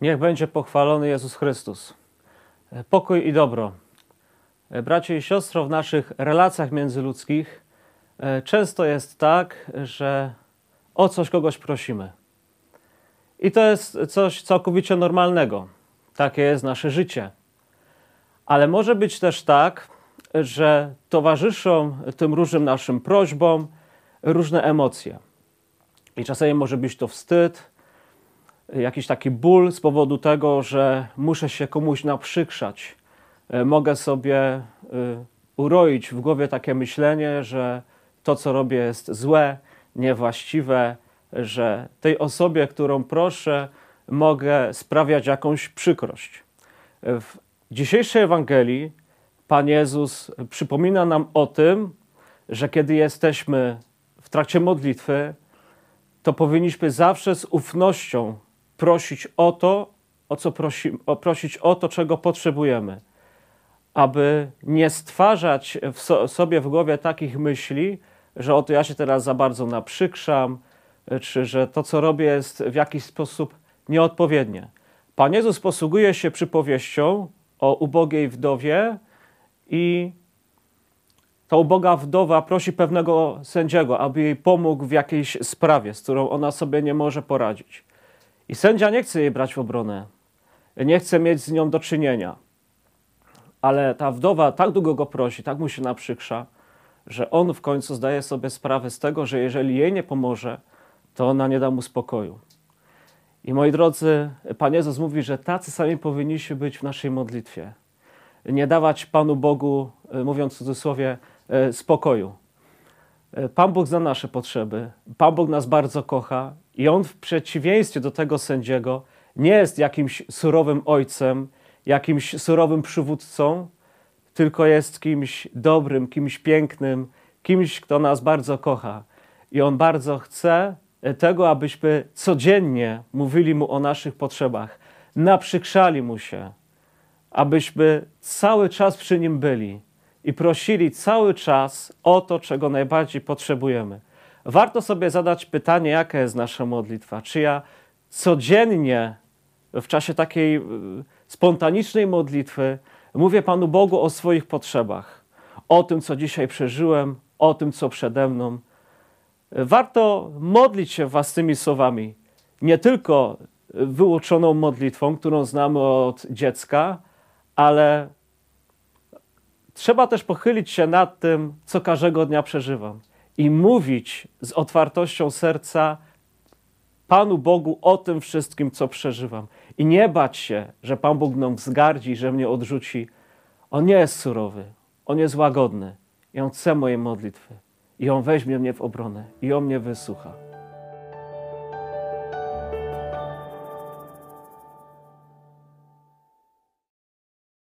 Niech będzie pochwalony Jezus Chrystus. Pokój i dobro. Bracie i siostro, w naszych relacjach międzyludzkich e, często jest tak, że o coś kogoś prosimy. I to jest coś całkowicie normalnego. Takie jest nasze życie. Ale może być też tak, że towarzyszą tym różnym naszym prośbom różne emocje. I czasami może być to wstyd, jakiś taki ból z powodu tego, że muszę się komuś naprzykrzać. E, mogę sobie e, uroić w głowie takie myślenie, że to, co robię, jest złe, niewłaściwe, że tej osobie, którą proszę, mogę sprawiać jakąś przykrość. W dzisiejszej Ewangelii Pan Jezus przypomina nam o tym, że kiedy jesteśmy w trakcie modlitwy, to powinniśmy zawsze z ufnością prosić o to, o co prosi, o prosić o to, czego potrzebujemy, aby nie stwarzać w so, sobie w głowie takich myśli, że oto ja się teraz za bardzo naprzykrzam, czy że to, co robię, jest w jakiś sposób nieodpowiednie. Pan Jezus posługuje się przypowieścią o ubogiej wdowie i ta uboga wdowa prosi pewnego sędziego, aby jej pomógł w jakiejś sprawie, z którą ona sobie nie może poradzić. I sędzia nie chce jej brać w obronę, nie chce mieć z nią do czynienia. Ale ta wdowa tak długo go prosi, tak mu się naprzykrza, że on w końcu zdaje sobie sprawę z tego, że jeżeli jej nie pomoże, to ona nie da mu spokoju. I moi drodzy, Pan Jezus mówi, że tacy sami powinniśmy być w naszej modlitwie. Nie dawać Panu Bogu, mówiąc w cudzysłowie, e, spokoju. Pan Bóg zna nasze potrzeby. Pan Bóg nas bardzo kocha i On w przeciwieństwie do tego sędziego nie jest jakimś surowym ojcem, jakimś surowym przywódcą, tylko jest kimś dobrym, kimś pięknym, kimś, kto nas bardzo kocha. I On bardzo chce tego, abyśmy codziennie mówili Mu o naszych potrzebach, naprzykrzali Mu się, abyśmy cały czas przy Nim byli i prosili cały czas o to, czego najbardziej potrzebujemy. Warto sobie zadać pytanie, jaka jest nasza modlitwa. Czy ja codziennie w czasie takiej y, spontanicznej modlitwy mówię Panu Bogu o swoich potrzebach, o tym, co dzisiaj przeżyłem, o tym, co przede mną. Warto modlić się własnymi słowami, nie tylko wyuczoną modlitwą, którą znamy od dziecka, ale trzeba też pochylić się nad tym, co każdego dnia przeżywam i mówić z otwartością serca Panu Bogu o tym wszystkim, co przeżywam. I nie bać się, że Pan Bóg mną wzgardzi, że mnie odrzuci. On nie jest surowy, On jest łagodny i On chce mojej modlitwy. I On weźmie mnie w obronę i On mnie wysłucha.